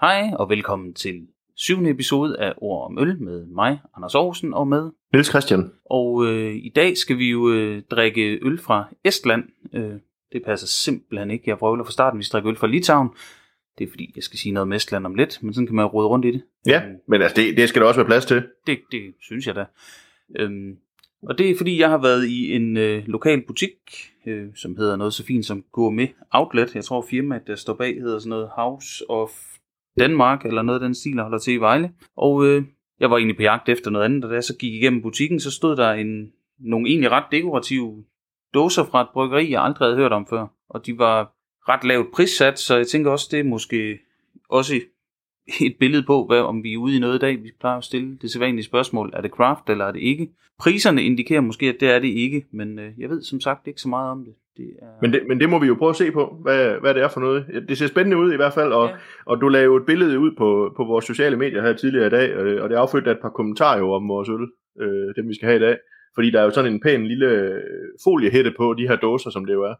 Hej og velkommen til syvende episode af Ord om Øl med mig, Anders Aarhusen, og med. Niels Christian. Og øh, i dag skal vi jo øh, drikke øl fra Estland. Øh, det passer simpelthen ikke. Jeg prøver fra starten, vi skal drikke øl fra Litauen. Det er fordi, jeg skal sige noget om Estland om lidt, men sådan kan man rode rundt i det. Ja, men altså det, det skal der også være plads til. Det, det synes jeg da. Øhm, og det er fordi, jeg har været i en øh, lokal butik, øh, som hedder noget så fint som Gourmet Outlet. Jeg tror firmaet, der står bag, hedder sådan noget House of Danmark, eller noget af den stil, der holder til i Vejle. Og øh, jeg var egentlig på jagt efter noget andet, og da jeg så gik igennem butikken, så stod der en, nogle egentlig ret dekorative dåser fra et bryggeri, jeg aldrig havde hørt om før. Og de var ret lavt prissat, så jeg tænker også, det er måske også et billede på, hvad, om vi er ude i noget i dag. Vi plejer at stille det sædvanlige spørgsmål, er det craft eller er det ikke? Priserne indikerer måske, at det er det ikke, men øh, jeg ved som sagt ikke så meget om det det er... men, det men det må vi jo prøve at se på, hvad, hvad det er for noget. Det ser spændende ud i hvert fald, og, ja. og du lavede et billede ud på, på vores sociale medier her tidligere i dag, øh, og det affødte et par kommentarer jo om vores øl, øh, dem vi skal have i dag. Fordi der er jo sådan en pæn lille øh, foliehætte på de her dåser, som det jo er.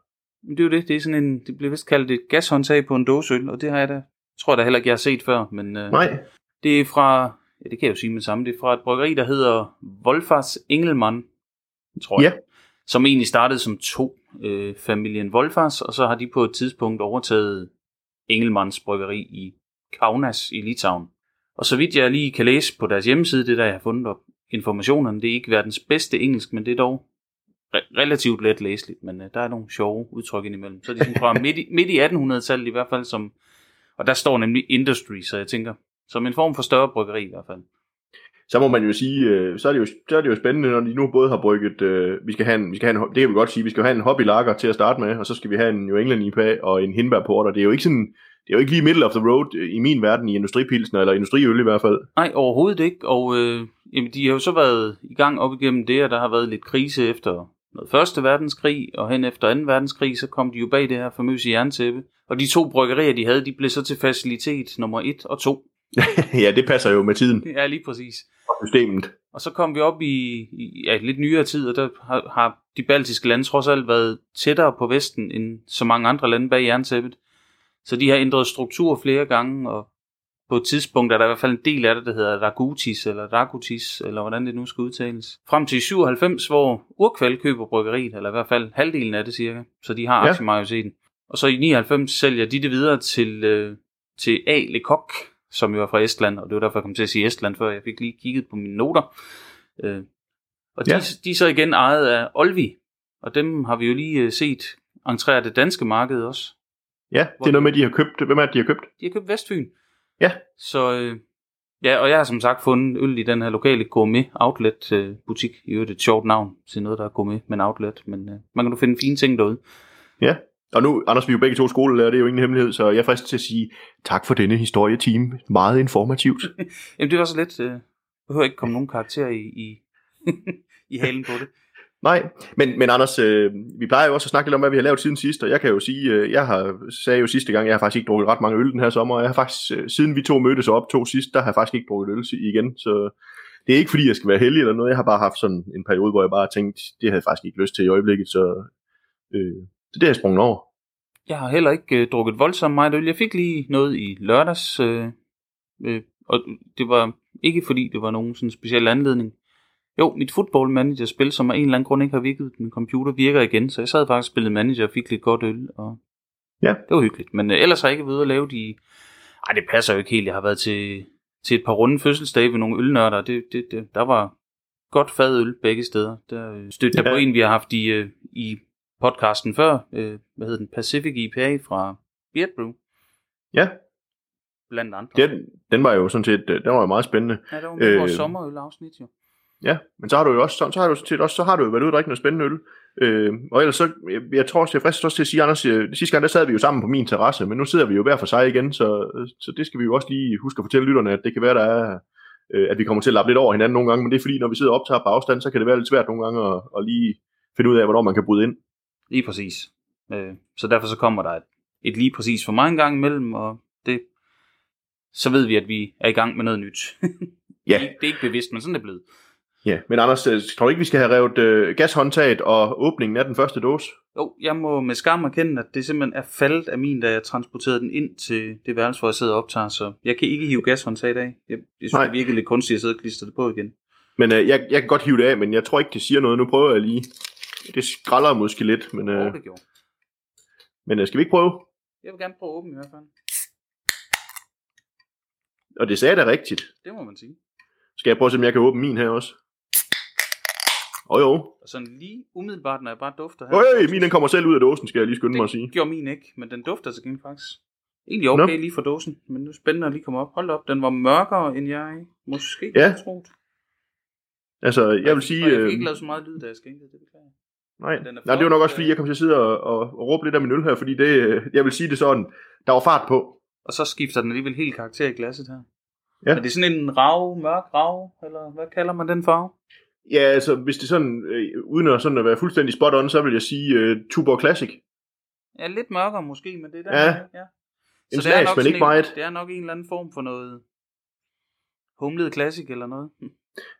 Det er jo det. Det, er sådan en, det bliver vist kaldt et gashåndtag på en dåseøl, og det har jeg da, tror jeg da heller ikke, jeg har set før. Men, øh, Nej. Det er fra, ja, det kan jeg jo sige med samme, det er fra et bryggeri, der hedder Wolfars Engelmann, tror jeg. Ja. Som egentlig startede som to, øh, familien Wolfars, og så har de på et tidspunkt overtaget Engelmanns bryggeri i Kaunas i Litauen. Og så vidt jeg lige kan læse på deres hjemmeside, det der jeg har fundet op, informationerne, det er ikke verdens bedste engelsk, men det er dog re- relativt let læseligt, men øh, der er nogle sjove udtryk indimellem. Så er det sådan fra midt i, midt i 1800-tallet i hvert fald, som, og der står nemlig industry, så jeg tænker, som en form for større bryggeri i hvert fald. Så må man jo sige, øh, så er det jo, så er det jo spændende, når de nu både har brygget, øh, vi skal have en, vi skal have en, det kan vi godt sige, vi skal have en hobbylager til at starte med, og så skal vi have en New England IPA og en hindbærporter. Det er jo ikke sådan, det er jo ikke lige middle of the road øh, i min verden i industripilsen, eller industriøl i hvert fald. Nej, overhovedet ikke, og øh, jamen, de har jo så været i gang op igennem det, og der har været lidt krise efter noget første verdenskrig, og hen efter 2. verdenskrig, så kom de jo bag det her famøse jerntæppe. Og de to bryggerier, de havde, de blev så til facilitet nummer 1 og 2. ja, det passer jo med tiden. Ja, lige præcis. Og systemet. Og så kom vi op i, i ja, lidt nyere tid, og der har, har de baltiske lande trods alt været tættere på Vesten end så mange andre lande bag jerntæppet. Så de har ændret struktur flere gange, og på et tidspunkt er der i hvert fald en del af det, der hedder Ragutis, eller Ragutis, eller hvordan det nu skal udtales. Frem til 97, hvor Urkval køber bryggeriet, eller i hvert fald halvdelen af det cirka, så de har Ja. aktiemajoriteten. Og så i 99 sælger de det videre til, øh, til A. Lecoq, som jo er fra Estland, og det var derfor, jeg kom til at sige Estland, før jeg fik lige kigget på mine noter. Øh, og de, Ja. de er så igen ejet af Olvi, og dem har vi jo lige øh, set entrere det danske marked også. Ja, det er noget med, de har købt. Hvem er det, de har købt? De har købt Vestfyn. Ja. Så øh, ja, og jeg har som sagt fundet øl i den her lokale gourmet outlet øh, butik. I øvrigt et sjovt navn til noget, der er gourmet, men outlet. Men øh, man kan jo finde fine ting derude. Ja. Og nu, Anders, vi er jo begge to skolelærer, det er jo ingen hemmelighed, så jeg er fristet til at sige tak for denne historieteam. Meget informativt. Jamen det var så lidt, øh, behøver ikke komme nogen karakter i, i, i halen på det. Nej, men, men Anders, øh, vi plejer jo også at snakke lidt om, hvad vi har lavet siden sidst, og jeg kan jo sige, øh, jeg har, sagde jo sidste gang, jeg har faktisk ikke drukket ret mange øl den her sommer, og jeg har faktisk, øh, siden vi to mødtes op to sidst, der har jeg faktisk ikke drukket øl igen, så det er ikke fordi, jeg skal være heldig eller noget, jeg har bare haft sådan en periode, hvor jeg bare har tænkt, det havde jeg faktisk ikke lyst til i øjeblikket, så, øh, det har jeg sprunget over. Jeg har heller ikke øh, drukket voldsomt meget øl. Jeg fik lige noget i lørdags, øh, øh, og det var ikke fordi, det var nogen sådan speciel anledning. Jo, mit football manager spil, som af en eller anden grund ikke har virket, min computer virker igen, så jeg sad faktisk og spillede manager og fik lidt godt øl, og Ja. det var hyggeligt. Men øh, ellers har jeg ikke været ude at lave de... Ej, det passer jo ikke helt. Jeg har været til, til et par runde fødselsdage ved nogle ølnørder. Det, det, det, der var godt fadøl begge steder. Der øh, stødte jeg Ja. på en, vi har haft i, øh, i podcasten før. Øh, hvad hedder den? Pacific IPA fra Beard Brew, Ja, blandt andre. den, den var jo sådan set, øh, den var jo meget spændende. Ja, det var øh, vores Øh, sommerøl-afsnit jo. Ja, men så har du jo også, så, så har du sådan set også, så har du jo været ude og drikke noget spændende øl. Øh, og ellers så, jeg, jeg tror også, jeg fristes også til at sige, Anders, øh, sidste gang der sad vi jo sammen på min terrasse, men nu sidder vi jo hver for sig igen, så, så det skal vi jo også lige huske at fortælle lytterne, at det kan være, der er, øh, at vi kommer til at lappe lidt over hinanden nogle gange, men det er fordi, når vi sidder og optager på afstand, så kan det være lidt svært nogle gange at, at lige finde ud af, hvornår man kan bryde ind. Lige præcis. Øh, så derfor så kommer der et, et lige præcis for mig en gang imellem, og det, så ved vi, at vi er i gang med noget nyt. Ja. Det er ikke bevidst, men sådan er det blevet. Ja, men Anders, øh, tror du ikke, vi skal have revet øh, gashåndtaget og åbningen af den første dåse? Jo, jeg må med skam erkende, at det simpelthen er faldet af min, da jeg transporterede den ind til det værelse, hvor jeg sidder og optager, så jeg kan ikke hive gashåndtaget af. Jeg, jeg synes, Nej. det virker lidt kunstigt at sidde og klistre det på igen. Men øh, jeg, jeg kan godt hive det af, men jeg tror ikke, det siger noget. Nu prøver jeg lige. Det skralder måske lidt, men, Øh. øh, det gjorde. men øh, skal vi ikke prøve? Jeg vil gerne prøve at åbne i hvert fald. Og det sagde da rigtigt. Det må man sige. Skal jeg prøve at se, om jeg kan åbne min her også? Åh oh, jo. Og sådan lige umiddelbart, når jeg bare dufter her. Øj, min den kommer selv ud af dåsen, skal jeg lige skynde mig at sige. Det gjorde min ikke, men den dufter så gengæld faktisk. Egentlig okay Nå. lige for dåsen, men nu er det spændende at lige komme op. Hold op, den var mørkere, end jeg måske Ja. havde troet. Altså, jeg vil sige... Og jeg fik Øh, ikke lavet så meget lyd, da jeg skænkede det, beklager. Nej, den er nej, det var nok også, fordi jeg kom til at sidde og, og, og råbe lidt af min øl her, fordi det, øh, jeg vil sige det sådan, der var fart på. Og så skifter den alligevel helt karakter i glasset her. Ja. Men det er sådan en rav, mørk rav, eller hvad kalder man den farve? Ja, altså, hvis det er sådan, øh, uden at, sådan at være fuldstændig spot on, så vil jeg sige øh, Tuborg Classic. Ja, lidt mørkere måske, men det er der. Ja. ja. En det er slags, men ikke en, meget. Det er nok en eller anden form for noget humlet klassik eller noget.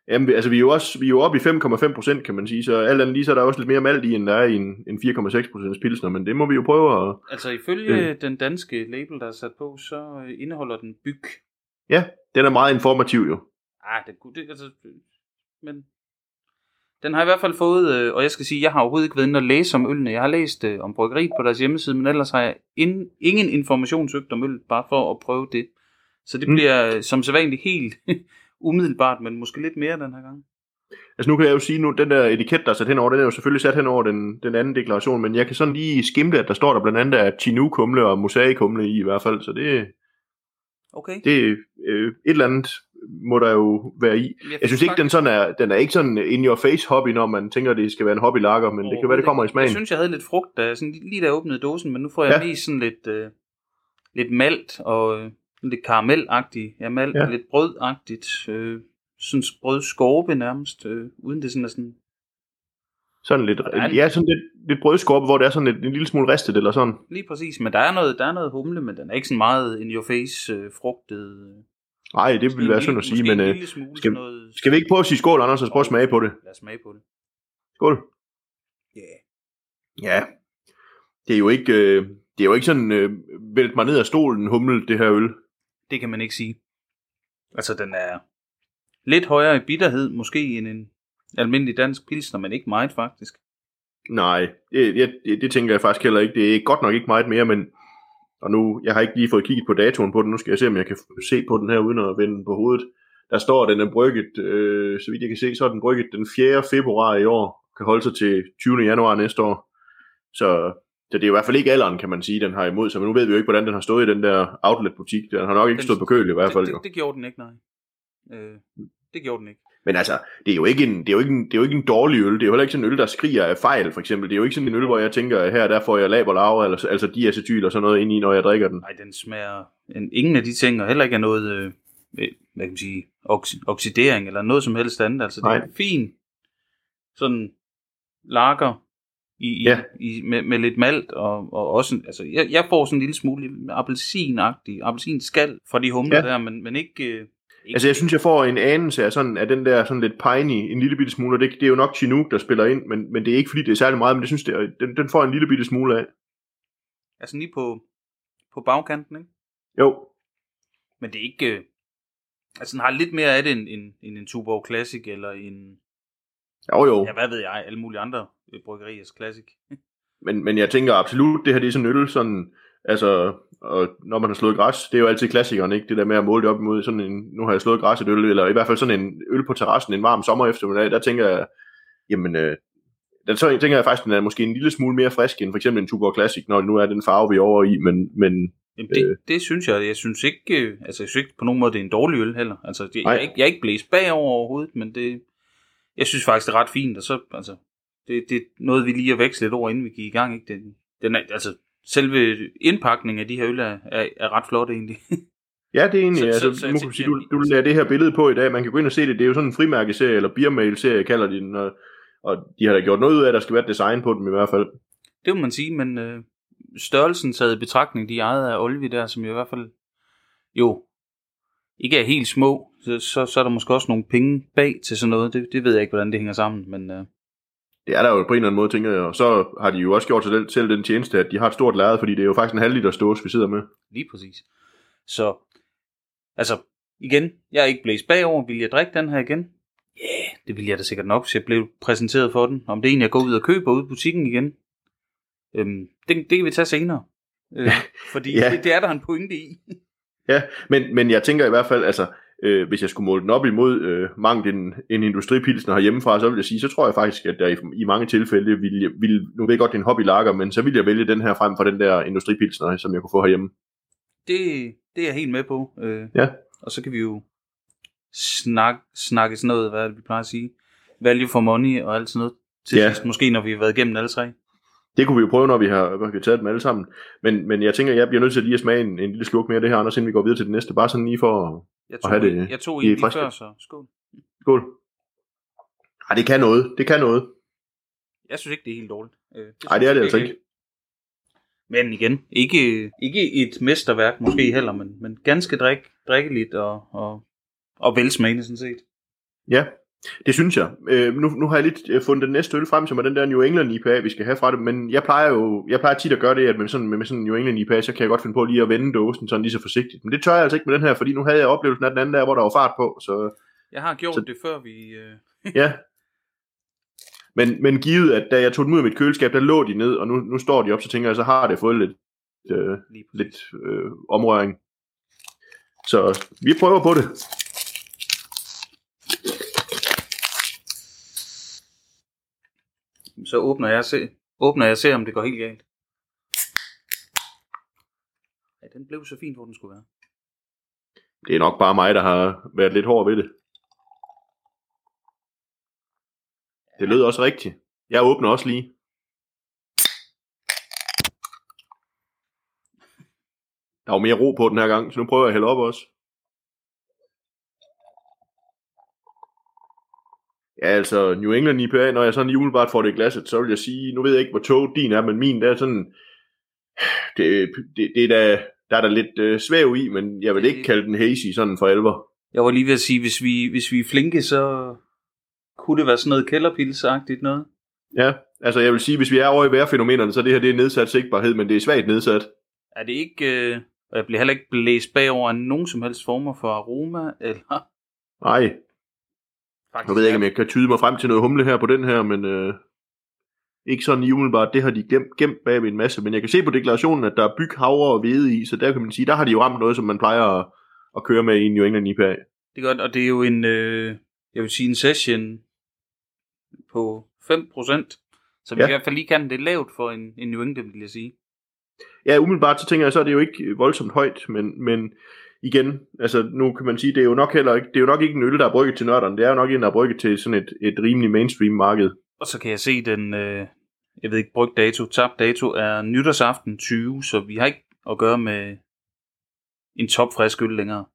Jamen, altså, vi er jo også vi er jo oppe i 5,5 procent, kan man sige, så alt andet lige, så er der også lidt mere malt i, end der er i en, en 4,6 procents pilsner, men det må vi jo prøve at... Altså ifølge Mm. den danske label, der er sat på, så øh, indeholder den byg. Ja, den er meget informativ jo. Ah, det kunne det, altså, men den har i hvert fald fået, øh, og jeg skal sige, jeg har overhovedet ikke været inde og læse om ølene. Jeg har læst øh, om bryggeriet på deres hjemmeside, men ellers har jeg in, ingen information søgt om øl, bare for at prøve det. Så det Mm. bliver øh, som sædvanligt helt umiddelbart, men måske lidt mere den her gang. Altså nu kan jeg jo sige nu, den der etiket, der er sat henover, den er jo selvfølgelig sat henover den, den anden deklaration, men jeg kan sådan lige skimte, at der står der blandt andet er Chinook-humle og Mosaic-humle i i hvert fald, så det, Okay. det øh, et eller andet må der jo være i. Jeg synes ikke, den, sådan er, den er ikke sådan in your face hobby, når man tænker, det skal være en hobbylager, men det kan være, det kommer i Jeg smagen. synes, jeg havde lidt frugt, da jeg, sådan, lige da jeg åbnede dåsen, men nu får jeg Ja. ja. mest sådan lidt, øh, lidt malt og øh, lidt karamelagtigt. Ja, malt, Ja. lidt brødagtigt. Øh, sådan brødskorpe nærmest, øh, uden det sådan er sådan... Sådan lidt, en- ja, sådan lidt, lidt brødskorpe, hvor det er sådan lidt, en lille smule ristet eller sådan. Lige præcis, men der er noget, der er noget humle, men den er ikke sådan meget in your face øh, frugtet. Øh, Nej, det Måske ville være synd at sige, men en øh, skal- noget... skal vi ikke prøve at sige skål, Anders, og prøve at smage på det? Lad os smage på det. Skål. Ja. Ja. Det er jo ikke, øh, det er jo ikke sådan, øh, vælt mig ned af stolen, humle, det her øl. Det kan man ikke sige. Altså, den er lidt højere i bitterhed, måske end en almindelig dansk pilsner, men ikke meget faktisk. Nej, det, det, det, det tænker jeg faktisk heller ikke. Det er godt nok ikke meget mere, men og nu, jeg har ikke lige fået kigget på datoen på den, nu skal jeg se, om jeg kan se på den her, uden at vende den på hovedet. Der står, at den er brygget, øh, så vidt jeg kan se, så er den brygget den 4. februar i år, kan holde sig til 20. januar næste år. Så, så det er i hvert fald ikke alderen, kan man sige, den har imod sig, men nu ved vi jo ikke, hvordan den har stået i den der outlet-butik. Den har nok ikke Den- stået på køl i hvert fald. det, det, det gjorde den ikke, nej. Øh, det gjorde den ikke. Men altså, det er jo ikke en, det er jo ikke en, det er jo ikke en dårlig øl. Det er jo heller ikke sådan en øl, der skriger af fejl, for eksempel. Det er jo ikke sådan en øl, hvor jeg tænker, her der får jeg lab og lave, eller, altså diacetyl og sådan noget ind i, når jeg drikker den. Nej, den smager en, ingen af de ting, og heller ikke af noget, øh, hvad kan man sige, ox- oxidering eller noget som helst andet. Altså, det er Nej. en fin sådan lager i, Ja. i, med, med lidt malt, og, og også, altså, jeg, jeg får sådan en lille smule appelsinagtig, appelsinskal fra de humler Ja. der, men, men ikke, øh, ikke Altså, jeg synes, jeg får en anelse af, sådan, af den der sådan lidt piney, en lille bitte smule, og det, det er jo nok Chinook, der spiller ind, men, men det er ikke, fordi det er særlig meget, men det synes, det er, den, den får en lille bitte smule af. altså lige på, på bagkanten, ikke? Jo, Men det er ikke... Øh, altså, den har lidt mere af det end, end, end en Tuborg Classic, eller en... jo jo, Ja, hvad ved jeg, alle mulige andre øh, bryggeriers Classic. men, men jeg tænker absolut, det her det er sådan en øl, sådan, altså, og når man har slået græs, det er jo altid klassikeren, ikke? Det der med at måle det op imod sådan en, nu har jeg slået græs et øl, eller i hvert fald sådan en øl på terrassen en varm sommer eftermiddag, der tænker jeg, jamen, øh, der tænker jeg faktisk, den er måske en lille smule mere frisk end for eksempel en Tuborg Classic, når nu er den farve, vi er over i, men, men Jamen, det, Øh. det synes jeg. Jeg synes ikke, øh, altså, jeg synes ikke på nogen måde, det er en dårlig øl heller. Altså, det, jeg, er ikke, jeg er ikke blæst bagover overhovedet, men det, jeg synes faktisk, det er ret fint. Og så, altså, det, det er noget, vi lige at veksle lidt over, inden vi gik i gang. Ikke? Den, den er, altså, selve indpakningen af de her øl er, er, er ret flot egentlig. Ja, det er egentlig, Så- så, så- altså, så så, jeg nu kan sige, du, du lader det her billede på i dag, man kan gå ind og se det, det er jo sådan en frimærkeserie, eller beermail-serie, kalder de den, og, og de har da gjort noget ud af, at der skal være et design på dem i hvert fald. det må man sige, men øh, størrelsen taget i betragtning, de ejede af Olvi der, som jo i hvert fald jo ikke er helt små, så, så, så er der måske også nogle penge bag til sådan noget. Det, det ved jeg ikke, hvordan det hænger sammen, men øh, Det er der jo på en eller anden måde, tænker jeg. Og så har de jo også gjort sig selv, selv den tjeneste, at de har et stort lærred, fordi det er jo faktisk en halv liter stås, vi sidder med. lige præcis. Så, altså, igen, jeg er ikke blæst bagover. Vil jeg drikke den her igen? Ja, yeah, det vil jeg da sikkert nok, hvis jeg blev præsenteret for den. Om det er en, jeg går ud og køber ude i butikken igen. Øhm, det, det kan vi tage senere. Øh, fordi Ja. det, det er der en pointe i. Ja, men, men jeg tænker i hvert fald, altså, øh, hvis jeg skulle måle den op imod øh, mangt en, en industripilsner herhjemmefra, så vil jeg sige, så tror jeg faktisk, at jeg i, i mange tilfælde ville, ville, nu ved jeg godt, det er en hobbylager, men så ville jeg vælge den her frem for den der industripilsner, som jeg kunne få herhjemme. Det, det er jeg helt med på. Øh, Ja. Og så kan vi jo snakke, snakke sådan noget, hvad det, vi plejer at sige? Value for money og alt sådan noget. Til ja. sidst, måske når vi har været igennem alle tre. Det kunne vi jo prøve, når vi har, har taget dem alle sammen. Men, men jeg tænker, jeg bliver nødt til lige at smage en, en lille slurk mere af det her, Anders, inden vi går videre til det næste. Bare sådan lige for... Jeg Og have tog, det jeg tog i en lige friske. før, så skål. Skål. Ej, det kan noget. Det kan noget. Jeg synes ikke, det er helt dårligt. Øh, Nej, synes det er det altså ikke. ikke. Men igen, ikke, ikke et mesterværk måske heller, men, men ganske drik, drikkeligt og, og, og velsmagende sådan set. Ja, det synes jeg. Øh, nu, nu har jeg lidt øh, fundet den næste øl frem, som er den der New England IPA, vi skal have fra det, men jeg plejer jo jeg plejer tit at gøre det, at med sådan, med sådan en New England IPA, så kan jeg godt finde på lige at vende dåsen sådan lige så forsigtigt. Men det tør jeg altså ikke med den her, fordi nu havde jeg oplevelsen af den anden der, hvor der var fart på, så Jeg har gjort Så- det før vi... Øh, ja. Men, men givet, at da jeg tog den ud af mit køleskab, der lå de ned, og nu, nu står de op, så tænker jeg, så har det fået lidt, øh, lidt øh, omrøring. Så vi prøver på det. Så åbner jeg, og se, åbner jeg og ser, om det går helt galt. Ja, den blev så fint, hvor den skulle være. Det er nok bare mig, der har været lidt hård ved det. Det lød også rigtigt. Jeg åbner også lige. Der var mere ro på den her gang, så nu prøver jeg at hælde op også. Ja, altså New England IPA, når jeg sådan lige umiddelbart får det i glasset, så vil jeg sige, nu ved jeg ikke, hvor tog din er, men min der er sådan, det, det, det er da, der er der lidt øh, svæv i, men jeg vil ikke kalde den hazy sådan for alvor. Jeg var lige ved at sige, hvis vi, hvis vi er flinke, så kunne det være sådan noget kælderpilsagtigt noget. Ja, altså jeg vil sige, hvis vi er over i vejrfænomenerne, så det her det er nedsat sigtbarhed, men det er svagt nedsat. Er det ikke... Øh, jeg bliver heller ikke blæst bagover af nogen som helst former for aroma, eller... Nej, Faktisk, nu ved jeg ikke, om jeg kan tyde mig frem til noget humle her på den her, men øh, ikke sådan lige umiddelbart. Det har de gemt, gemt bag ved en masse, men jeg kan se på deklarationen, at der er byg, havre og hvede i, så der kan man sige, der har de jo ramt noget, som man plejer at, at køre med i en New England IPA. Det er godt, og det er jo en, øh, jeg vil sige en session på 5%, så vi Ja. i hvert fald lige kan det lavt for en, en New England, vil jeg sige. Ja, umiddelbart så tænker jeg, så er det jo ikke voldsomt højt, men, men igen, altså nu kan man sige, det er jo nok heller ikke, det er jo nok ikke en øl, der er brygget til nørderne, det er jo nok en, der er brygget til sådan et, et rimelig mainstream marked. Og så kan jeg se den, øh, jeg ved ikke, brugt dato, tabt dato er nytårsaften 20, så vi har ikke at gøre med en topfrisk øl længere.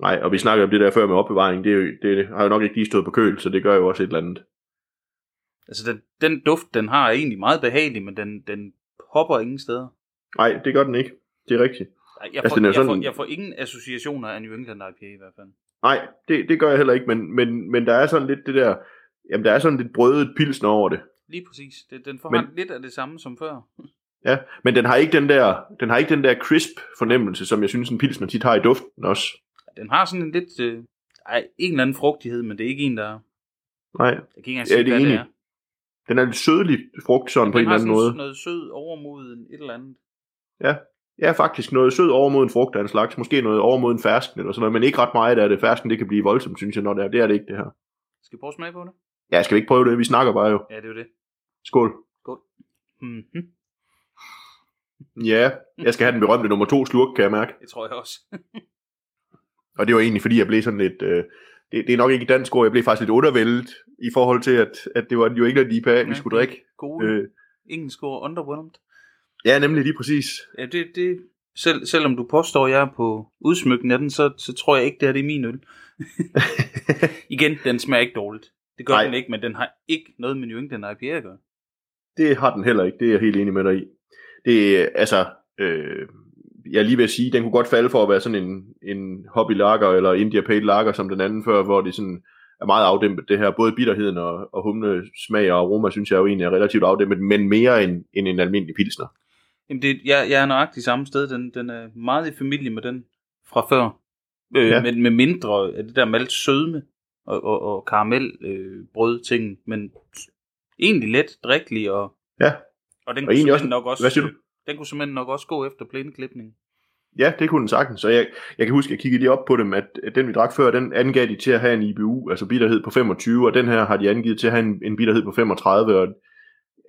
Nej, og vi snakker om det der før med opbevaring, det, er jo, det har jo nok ikke lige stået på køl, så det gør jo også et eller andet. Altså den, den duft, den har er egentlig meget behagelig, men den, den hopper ingen steder. Nej, det gør den ikke. Det er rigtigt. Ej, Jeg Altså, får, den er jeg, sådan- får, jeg får ingen associationer af New England IPA i hvert fald. Nej, det, det gør jeg heller ikke, men, men, men der er sådan lidt det der, jamen der er sådan lidt brødet pilsner over det. Lige præcis. Det, den får Men- lidt af det samme som før. Ja, men den har ikke den der, den har ikke den der crisp fornemmelse, som jeg synes en pilsner tit har i duften også. Den har sådan en lidt... Øh, ej, en eller anden frugtighed, men det er ikke en, der... Nej, Jeg kan ikke engang Ja, det er hvad det enig. er. den er lidt sødlig frugt sådan på en Den eller har anden sådan måde. noget sød overmoden et eller andet. Ja, ja, faktisk noget sød overmoden frugt af en slags. Måske noget overmoden fersken eller sådan noget, men ikke ret meget af det. Fersken, det kan blive voldsomt, synes jeg, når det er. Det er det ikke, det her. Skal vi prøve at smage på det? Ja, skal vi ikke prøve det? Vi snakker bare jo. Ja, det er jo det. Skål. Mm-hmm. Ja, jeg skal have den berømte nummer to slurk, kan jeg mærke. Det tror jeg også. Og det var egentlig, fordi jeg blev sådan lidt... Øh, det, det er nok ikke dansk ord, jeg blev faktisk lidt undervældet i forhold til, at, at det var jo ikke en IPA, vi skulle drikke. Gode. Øh, Engelsk ord, underwhelmed. Ja, nemlig lige præcis. Ja, det, det, selv, selvom du påstår, at jeg er på udsmykningen af den, så, så tror jeg ikke, det er det er min øl. Igen, den smager ikke dårligt. Det gør. Nej. den ikke, men den har ikke noget med New England IPA at gøre. Det har den heller ikke, det er jeg helt enig med dig i. Det er, altså, øh, jeg lige vil sige, den kunne godt falde for at være sådan en, en hobby lager eller India Pale lager som den anden før, hvor det sådan er meget afdæmpet det her. Både bitterheden og, og humle smag og aroma, synes jeg jo egentlig er relativt afdæmpet, men mere end, end en almindelig pilsner. Jamen, det, jeg, jeg er nøjagtig samme sted. Den, den er meget i familie med den fra før. Øh, Ja. men med mindre af det der malt sødme og, og, og karamel øh, brød ting, men egentlig let drikkelig og Ja. og den Og kunne også- nok også hvad siger du? den kunne simpelthen nok også gå efter plæneklipning. Ja, det kunne den sagtens. Så jeg, jeg kan huske, jeg kiggede lige op på dem, at, at den vi drak før, den angav de til at have en IBU, altså bitterhed på 25, og den her har de angivet til at have en, en bitterhed på 35, og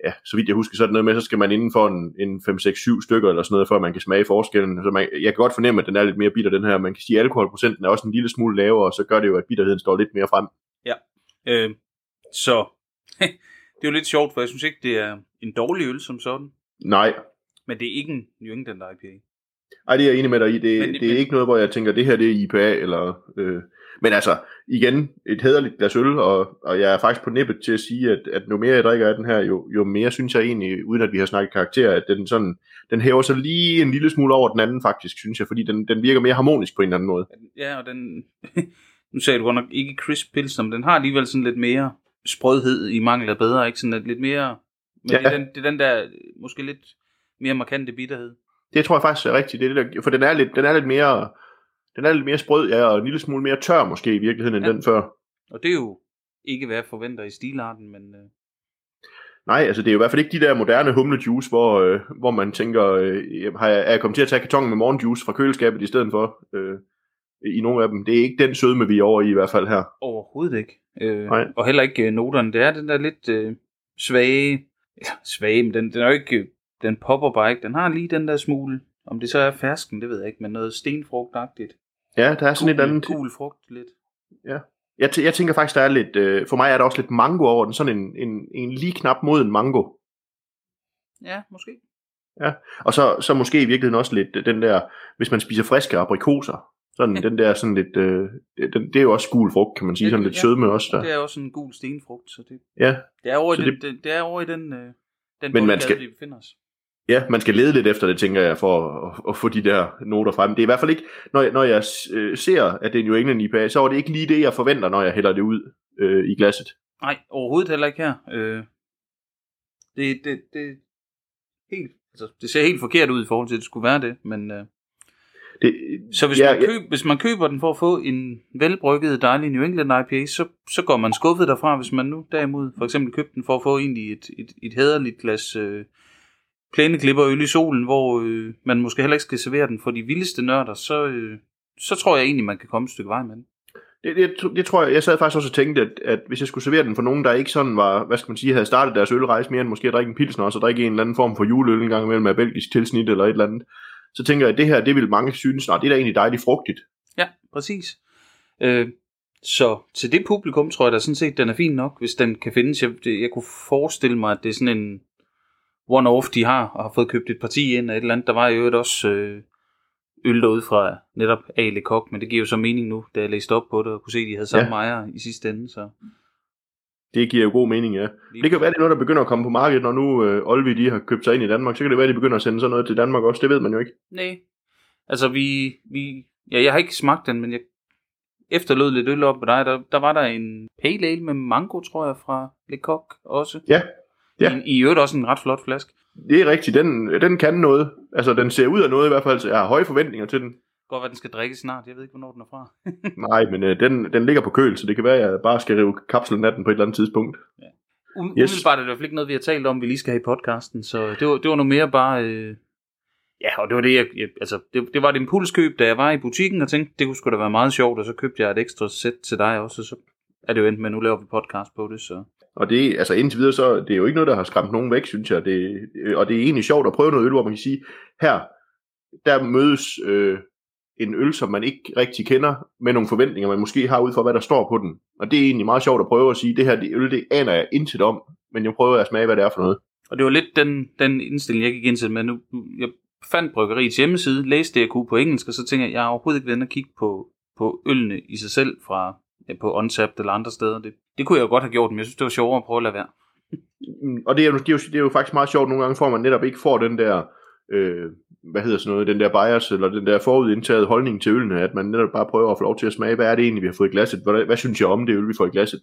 ja, så vidt jeg husker, så er det noget med, så skal man inden for en, en 5, 6, 7 stykker eller sådan noget, før man kan smage forskellen. Så man, jeg kan godt fornemme, at den er lidt mere bitter, den her. Man kan sige, at alkoholprocenten er også en lille smule lavere, og så gør det jo, at bitterheden står lidt mere frem. Øh, så det er jo lidt sjovt, for jeg synes ikke, det er en dårlig øl som sådan, Nej, men det er ikke en New England IPA. Ej, det er jeg enig med dig i. Det, men, det er men- ikke noget, hvor jeg tænker, det her det er IPA, eller... Øh, men altså, igen, et hederligt glas øl, og, og jeg er faktisk på nippet til at sige, at, at jo mere jeg drikker af den her, jo, jo mere synes jeg egentlig, uden at vi har snakket karakter, at den sådan, den hæver sig lige en lille smule over den anden faktisk, synes jeg, fordi den, den virker mere harmonisk på en eller anden måde. Ja, og den... nu sagde du godt nok ikke crisp pilsner, men den har alligevel sådan lidt mere sprødhed i mangel af bedre, ikke? Sådan lidt- lidt mere... Men ja. det, er den, det er den der måske lidt mere markante bitterhed. Det tror jeg faktisk er rigtigt, det er det der, for den er lidt, den er lidt mere... Den er lidt mere sprød, ja, og en lille smule mere tør måske i virkeligheden end Ja. den før. Og det er jo ikke, hvad jeg forventer i stilarten, men... Øh, Nej, altså det er jo i hvert fald ikke de der moderne humlejuice, hvor, øh, hvor man tænker, øh, har jeg, er jeg kommet til at tage kartongen med morgenjuice fra køleskabet i stedet for øh, i nogle af dem. Det er ikke den sødme, vi er over i i hvert fald her. overhovedet ikke. Øh, Nej. og heller ikke øh, noterne. Det er den der lidt øh, svage... Ja, svage, men den, den er jo ikke... øh, Den popper bare ikke. Den har lige den der smule... Om det så er fersken, det ved jeg ikke, men noget stenfrugtagtigt. Ja, der er sådan et Gul- andet... Gul frugt lidt. Jeg, t- jeg tænker faktisk, der er lidt... Øh, for mig er der også lidt mango over den. Sådan en, en, en lige knap moden mango. Ja, måske. Og så, så måske i virkeligheden også lidt øh, den der... Hvis man spiser friske aprikoser. Sådan den der sådan lidt... Øh, den, det er jo også gul frugt, kan man sige. Ja, Sådan lidt ja. sødme også der. Det er også en gul stenfrugt, så det, Ja, det er over i den, det, det er over i den, øh, den Men man skal- vi befinder os. Ja, man skal lede lidt efter det, tænker jeg, for at, at få de der noter frem. Det er i hvert fald ikke, når jeg, når jeg øh, ser, at det er New England IPA, så er det ikke lige det, jeg forventer, når jeg hælder det ud øh, i glasset. Nej, overhovedet heller ikke her. Øh, det, det, det, helt, altså, det ser helt forkert ud i forhold til, at det skulle være det, men... Øh, Det, Så hvis, ja, ja, man køb, hvis man køber den for at få en velbrygget, dejlig New England IPA, så, så går man skuffet derfra, hvis man nu derimod for eksempel købte den for at få egentlig et, et, et hæderligt glas øh, plæneklipper øl i solen, hvor øh, man måske heller ikke skal servere den for de vildeste nørder, så, øh, så tror jeg egentlig, man kan komme et stykke vej med den. det, det, det, tror jeg, jeg sad faktisk også og tænkte, at, at hvis jeg skulle servere den for nogen, der ikke sådan var, hvad skal man sige, havde startet deres ølrejse mere end måske at drikke en pilsner, og så drikke en eller anden form for juleøl en gang imellem med belgisk tilsnit eller et eller andet, så tænker jeg, at det her, det vil mange synes, nej, det er da egentlig dejligt frugtigt. Ja, præcis. Øh, så til det publikum tror jeg da sådan set, den er fin nok, hvis den kan findes. Jeg, det, jeg kunne forestille mig, at det er sådan en one-off, de har, og har fået købt et parti ind af et eller andet. Der var jo også øh, øl derude fra netop Ale Kok, men det giver jo så mening nu, da jeg læste op på det, og kunne se, at de havde samme ja. ejer i sidste ende. Så Det giver jo god mening, ja. Det kan være, det er noget, der begynder at komme på markedet, når nu øh, Olvi de har købt sig ind i Danmark. Så kan det være, at de begynder at sende sådan noget til Danmark også. Det ved man jo ikke. Nej. Altså, vi, vi... Ja, jeg har ikke smagt den, men jeg efterlod lidt øl op med dig. Der, der var der en pale ale med mango, tror jeg, fra Le Coq også. Ja. Ja. I, I øvrigt også en ret flot flaske. Det er rigtigt. Den, den kan noget. Altså, den ser ud af noget i hvert fald, så jeg har høje forventninger til den. Godt, at den skal drikkes snart. Jeg ved ikke, hvornår den er fra. Nej, men øh, den, den ligger på køl, så det kan være, at jeg bare skal rive kapslen af den på et eller andet tidspunkt. Um, Yes. yes. Umiddelbart er det i hvert fald ikke noget, vi har talt om, vi lige skal have i podcasten. Så det var, det var noget mere bare... Øh... Ja, og det var det, jeg, jeg altså, det, det var et impulskøb, da jeg var i butikken og tænkte, det kunne sgu da være meget sjovt, og så købte jeg et ekstra sæt til dig også, og så er det jo endt med, at nu laver vi podcast på det, så... Og det, altså indtil videre, så det er jo ikke noget, der har skræmt nogen væk, synes jeg. Det, øh, og det er egentlig sjovt at prøve noget øl, hvor man kan sige, her, der mødes øh, en øl, som man ikke rigtig kender, med nogle forventninger, man måske har ud fra, hvad der står på den. Og det er egentlig meget sjovt at prøve at sige, det her det øl, det aner jeg intet om, men jeg prøver at smage, hvad det er for noget. Og det var lidt den, den indstilling, jeg gik ind til, men nu, jeg fandt bryggeriets hjemmeside, læste det, jeg kunne på engelsk, og så tænkte jeg, jeg har overhovedet ikke været at kigge på, på ølene i sig selv fra Øh, på Untapped eller andre steder. Det, det kunne jeg jo godt have gjort, men jeg synes, det var sjovere at prøve at lade være. Mm, og det er, jo, det, er jo, det er jo faktisk meget sjovt, nogle gange får man netop ikke får den der øh, hvad hedder sådan noget, den der bias, eller den der forudindtaget holdning til ølene, at man netop bare prøver at få lov til at smage, hvad er det egentlig, vi har fået i glasset, hvad, hvad synes jeg om det øl, vi får i glasset,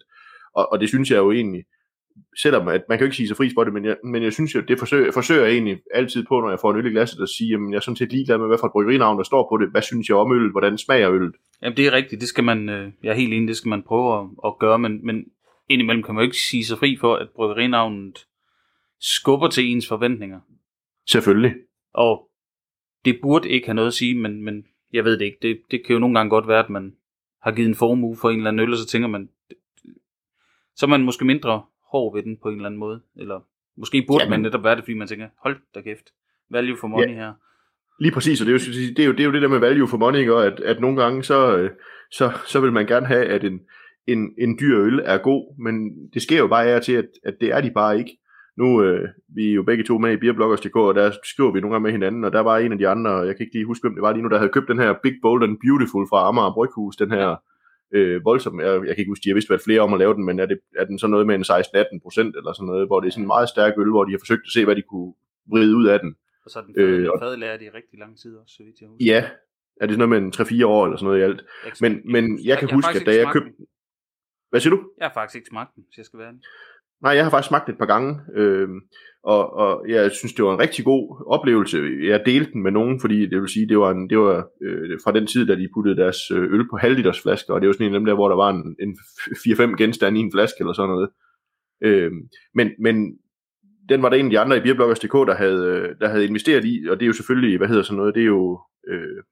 og, og det synes jeg jo egentlig, selvom at man kan jo ikke sige sig fri for det, men jeg, men jeg synes jo, det forsøger, forsøger jeg egentlig altid på, når jeg får en øl i glasset, at sige, jamen jeg er sådan set ligeglad med, hvad for et bryggerinavn der står på det, hvad synes jeg om øl, hvordan smager øllet. Jamen det er rigtigt, det skal man, øh, jeg er helt enig, det skal man prøve at, at gøre, men, men indimellem kan man jo ikke sige sig fri for, at bryggerinavnet skubber til ens forventninger. Selvfølgelig. Og det burde ikke have noget at sige, men, men jeg ved det ikke. Det, det kan jo nogle gange godt være, at man har givet en formue for en eller anden øl, og så tænker man, så er man måske mindre hård ved den på en eller anden måde. Eller måske burde Jamen. man netop være det, fordi man tænker, hold da kæft, value for money her. Lige præcis, og det er jo det, er jo, det, er jo det der med value for money, og at, at nogle gange, så, øh, så, så vil man gerne have, at en, en, en dyr øl er god, men det sker jo bare af til, at, at det er de bare ikke. Nu øh, vi er jo begge to med i Beerbloggers.dk, og der skriver vi nogle gange med hinanden, og der var en af de andre, jeg kan ikke lige huske, hvem det var lige nu, der havde købt den her Big Bold and Beautiful fra Amager Bryghus, den her øh, voldsom, jeg, jeg kan ikke huske, de har vist været flere om at lave den, men er, det, er den så noget med en 16-18 procent eller sådan noget, hvor det er sådan en meget stærk øl, hvor de har forsøgt at se, hvad de kunne vride ud af den. Og så er den Øh, øh, fadlært i rigtig lang tid også, så vidt jeg husker. Ja, er det sådan noget med en 3-4 år eller sådan noget i alt. Jeg Men, men jeg kan huske, faktisk at da jeg købte... Hvad siger du? Jeg har faktisk ikke smagt den, hvis jeg skal være ærlig. Nej, jeg har faktisk smagt det et par gange, øh, og, og jeg synes, det var en rigtig god oplevelse. Jeg delte den med nogen, fordi det vil sige, det var, en, det var øh, fra den tid, da de puttede deres øh, øl på halvliters flasker, og det var sådan en af dem der, hvor der var en, en 4-5 genstande i en flaske eller sådan noget. Øh, men, men den var der en af de andre i Beerbloggers.dk, der havde, øh, der havde investeret i, og det er jo selvfølgelig, hvad hedder sådan noget, det er jo øh,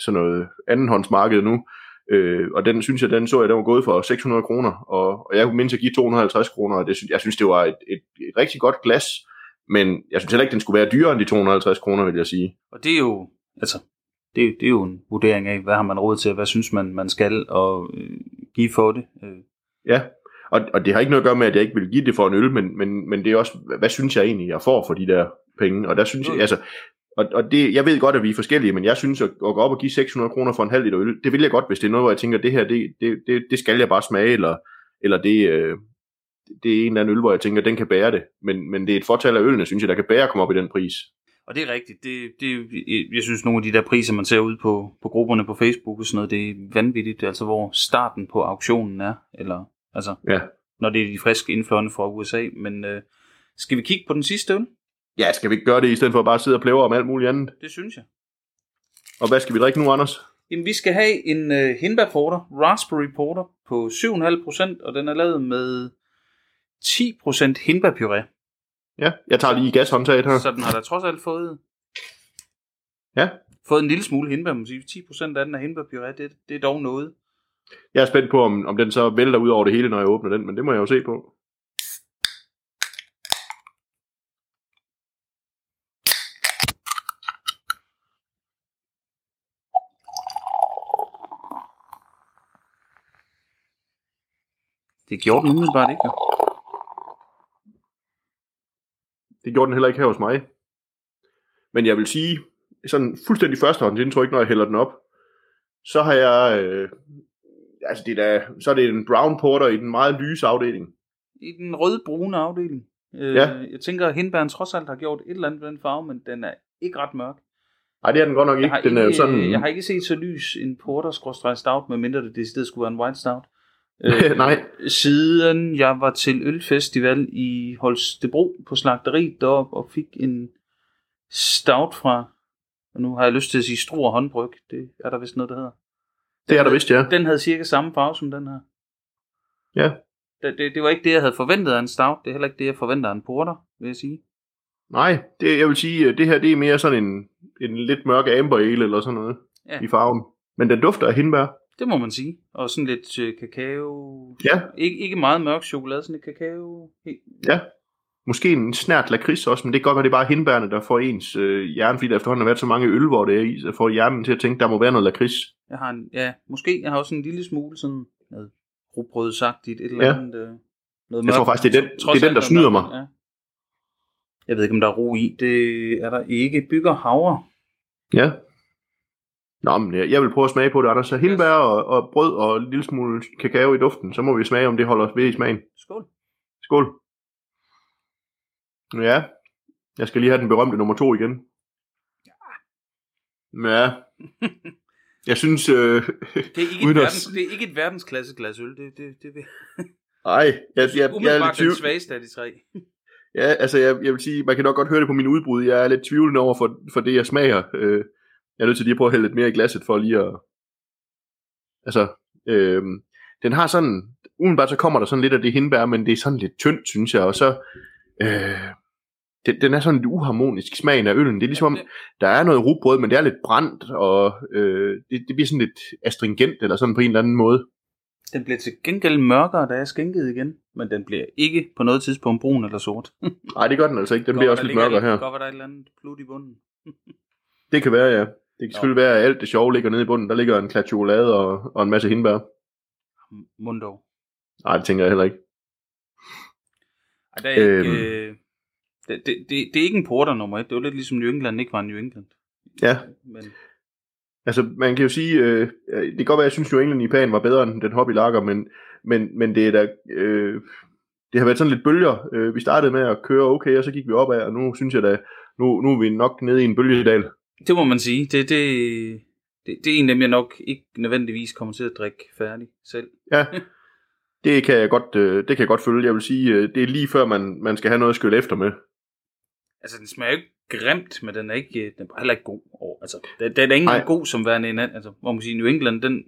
sådan noget andenhåndsmarked nu, Øh, og den synes jeg, den så jeg, den var gået for 600 kroner, og, og jeg kunne mindst at give 250 kroner, og det, jeg synes, det var et, et, et rigtig godt glas, men jeg synes heller ikke, den skulle være dyrere end de 250 kroner, vil jeg sige. Og det er jo, altså, det, det er jo en vurdering af, hvad har man råd til, hvad synes man, man skal og øh, give for det. Øh, Ja, og, og det har ikke noget at gøre med, at jeg ikke vil give det for en øl, men, men, men det er også, hvad synes jeg egentlig, jeg får for de der penge, og der synes jeg, altså, og, og det, jeg ved godt, at vi er forskellige, men jeg synes, at, at gå op og give 600 kroner for en halv liter øl, det vil jeg godt, hvis det er noget, hvor jeg tænker, det her, det, det, det, det skal jeg bare smage, eller, eller det, øh, det er en eller anden øl, hvor jeg tænker, den kan bære det, men, men det er et fortal af ølene, synes jeg, der kan bære at komme op i den pris. og det er rigtigt. Det, det, jeg synes, nogle af de der priser, man ser ud på, på grupperne på Facebook og sådan noget, det er vanvittigt. Altså, hvor starten på auktionen er. Eller, altså, Ja. når det er de friske indfløjne fra USA. Men øh, skal vi kigge på den sidste øl? Ja, skal vi ikke gøre det, i stedet for at bare sidde og plæve om alt muligt andet? Det synes jeg. Og hvad skal vi drikke nu, Anders? Jamen, vi skal have en øh, hindbær porter, raspberry porter, på 7,5%, og den er lavet med 10% hindbærpuré. Ja, jeg tager lige gashåndtaget her. Så den har da trods alt fået, Ja, fået en lille smule hindbær, man sige. 10% af den er hindbærpuré, det, det er dog noget. jeg er spændt på, om, om den så vælter ud over det hele, når jeg åbner den, men det må jeg jo se på. Det gjorde den umiddelbart ikke. Det gjorde den heller ikke her hos mig. Men jeg vil sige, sådan fuldstændig førstehåndsindtryk, når jeg hælder den op, så har jeg, øh, altså det er, da- så er det en brown porter i den meget lyse afdeling. I den rød-brune afdeling. Øh, Ja. Jeg tænker, at hindbæren trods alt har gjort et eller andet ved den farve, men den er ikke ret mørk. Nej, det er den godt nok Jeg ikke. har, Den er ikke, sådan, jeg har ikke set så lys en porter stout, medmindre det decideret skulle være en white stout. Nej. Siden jeg var til ølfestival i Holstebro på slagteriet deroppe og fik en stout fra, og nu har jeg lyst til at sige Struer håndbryg, det er der vist noget, der hedder. det er der vist, ja. Den havde cirka samme farve som den her. Ja. Det, det, det var ikke det, jeg havde forventet af en stout. Det er heller ikke det, jeg forventer af en porter, vil jeg sige. Nej, det, jeg vil sige, det her det er mere sådan en, en lidt mørk amber ale eller sådan noget Ja. i farven. Men den dufter af hindbær. Det må man sige. Og sådan lidt øh, kakao. Ja. Ikke, ikke meget mørk chokolade, sådan lidt kakao. Ja. Måske en snært lakrids også, men det kan godt være, det er bare hindbærne, der får ens øh, hjerne, fordi der efterhånden har været så mange øl, hvor det er i, så får hjernen til at tænke, der må være noget lakrids. Jeg har en, ja, måske. Jeg har også en lille smule sådan noget rugbrødsagtigt, et eller Ja. andet. Øh, noget Jeg tror faktisk, det er den- Trods det er den, der snyder mig. Ja. Jeg ved ikke, om der er ro i. Det er der ikke. Bygger havre. Ja. Nå, men jeg jeg vil prøve at smage på det, Anders. Så hindbær og, og brød og en lille smule kakao i duften, så må vi smage, om det holder ved i smagen. Skål. Skål. Ja, jeg skal lige have den berømte nummer to igen. Ja. Jeg synes... Øh, Det er ikke, et verdens, det er ikke et verdensklasse glas øl. Det, det, det, det ej, jeg, jeg, jeg, er umiddelbart lidt den tvivl. svageste af de tre. Ja, altså jeg, jeg vil sige, man kan nok godt høre det på min udbrud. Jeg er lidt tvivlende over for, for det, jeg smager. Øh, jeg er nødt til lige at prøve at hælde lidt mere i glasset for lige at... Altså, øh, den har sådan... Umiddelbart så kommer der sådan lidt af det hindbær, men det er sådan lidt tyndt, synes jeg. Og så... Øh, den, den er sådan lidt uharmonisk smagen af øllen. Det er ligesom, om, der er noget rugbrød, men det er lidt brændt, og øh, det, det bliver sådan lidt astringent, eller sådan på en eller anden måde. Den bliver til gengæld mørkere, da jeg skænkede igen. Men den bliver ikke på noget tidspunkt brun eller sort. Nej, det gør den altså ikke. Den Godt, bliver også lidt mørkere her. Godt, var der er et eller andet plut i bunden. Det kan være, ja. Det kan selvfølgelig være, at alt det sjove ligger nede i bunden. Der ligger en klat chokolade og, og en masse hindbær. Mundov. Nej, det tænker jeg heller ikke. Ej, der er Øhm. ikke, øh, det, det, det, det, er ikke en porter nummer et. Det var lidt ligesom New England ikke var New England. Ja, Men altså man kan jo sige, øh, det kan godt være, at jeg synes, New England IPA'en var bedre end den hobby lager, men, men, men det er da, øh, det har været sådan lidt bølger. Øh, vi startede med at køre okay, og så gik vi opad, og nu synes jeg da, nu, nu er vi nok nede i en bølgedal. Det må man sige. Det, det, det, det er en af dem, jeg nok ikke nødvendigvis kommer til at drikke færdig selv. Ja, det kan jeg godt, øh, det kan jeg godt følge. Jeg vil sige, øh, det er lige før man, man skal have noget at skylle efter med. Altså, den smager jo ikke grimt, men den er ikke, den er heller ikke god. Og, altså, den, den er ikke engang god som værende en anden. Altså, hvor man siger, New England, den